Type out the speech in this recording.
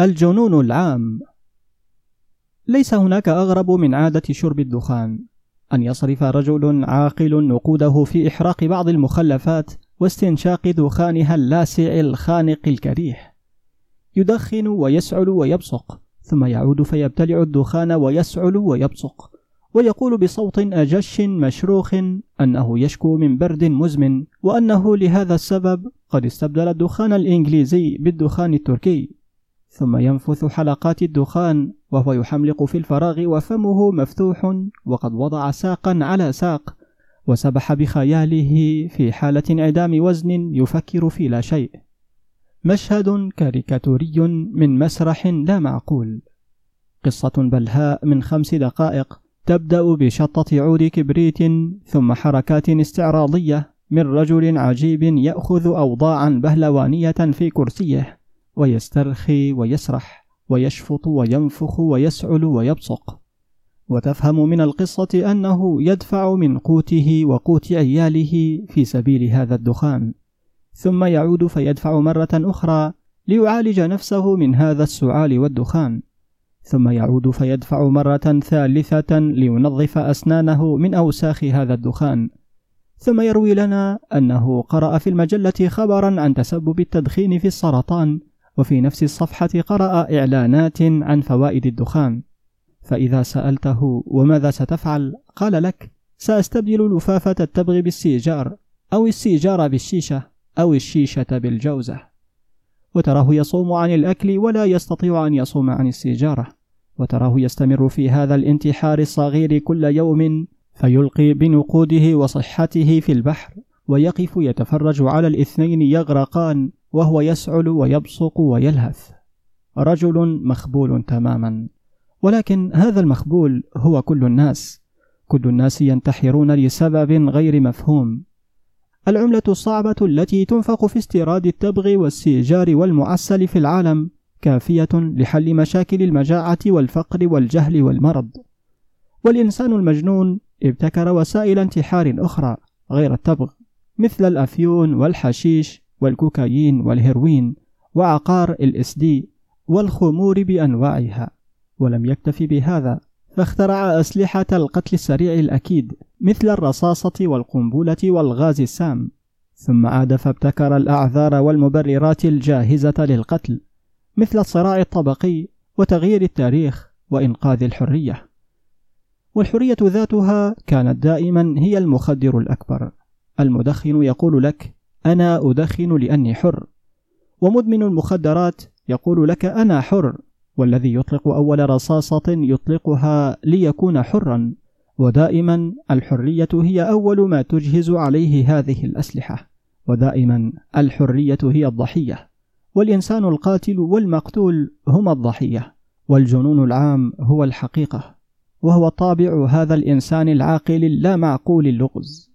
الجنون العام. ليس هناك أغرب من عادة شرب الدخان أن يصرف رجل عاقل نقوده في إحراق بعض المخلفات واستنشاق دخانها اللاسع الخانق الكريح. يدخن ويسعل ويبصق ثم يعود فيبتلع الدخان ويسعل ويبصق ويقول بصوت أجش مشروخ أنه يشكو من برد مزمن وأنه لهذا السبب قد استبدل الدخان الإنجليزي بالدخان التركي. ثم ينفث حلقات الدخان وهو يحملق في الفراغ وفمه مفتوح وقد وضع ساقا على ساق وسبح بخياله في حالة انعدام وزن يفكر في لا شيء. مشهد كاريكاتوري من مسرح لا معقول. قصة بلهاء من خمس دقائق تبدأ بشطة عود كبريت ثم حركات استعراضية من رجل عجيب يأخذ أوضاعا بهلوانية في كرسيه. ويسترخي ويسرح ويشفط وينفخ ويسعل ويبصق. وتفهم من القصة أنه يدفع من قوته وقوت عياله في سبيل هذا الدخان. ثم يعود فيدفع مرة أخرى ليعالج نفسه من هذا السعال والدخان. ثم يعود فيدفع مرة ثالثة لينظف أسنانه من أوساخ هذا الدخان. ثم يروي لنا أنه قرأ في المجلة خبرا عن تسبب التدخين في السرطان وفي نفس الصفحة قرأ إعلانات عن فوائد الدخان. فإذا سألته وماذا ستفعل? قال لك سأستبدل لفافة التبغ بالسيجار أو السيجار بالشيشة أو الشيشة بالجوزة. وتراه يصوم عن الأكل ولا يستطيع أن يصوم عن السيجارة. وتراه يستمر في هذا الانتحار الصغير كل يوم فيلقي بنقوده وصحته في البحر ويقف يتفرج على الاثنين يغرقان. وهو يسعل ويبصق ويلهث. رجل مخبول تماما. ولكن هذا المخبول هو كل الناس. كل الناس ينتحرون لسبب غير مفهوم. العملة الصعبة التي تنفق في استيراد التبغ والسيجار والمعسل في العالم كافية لحل مشاكل المجاعة والفقر والجهل والمرض. والإنسان المجنون ابتكر وسائل انتحار أخرى غير التبغ مثل الأفيون والحشيش والكوكايين والهيروين وعقار الـ LSD والخمور بأنواعها ولم يكتف بهذا فاخترع أسلحة القتل السريع الأكيد مثل الرصاصة والقنبلة والغاز السام ثم عاد فابتكر الأعذار والمبررات الجاهزة للقتل مثل الصراع الطبقي وتغيير التاريخ وإنقاذ الحرية. والحرية ذاتها كانت دائما هي المخدر الأكبر. المدخن يقول لك أنا أدخن لأني حر. ومدمن المخدرات يقول لك أنا حر والذي يطلق أول رصاصة يطلقها ليكون حرا. ودائما الحرية هي أول ما تجهز عليه هذه الأسلحة. ودائما الحرية هي الضحية. والإنسان القاتل والمقتول هما الضحية. والجنون العام هو الحقيقة. وهو طابع هذا الإنسان العاقل اللامعقول اللغز.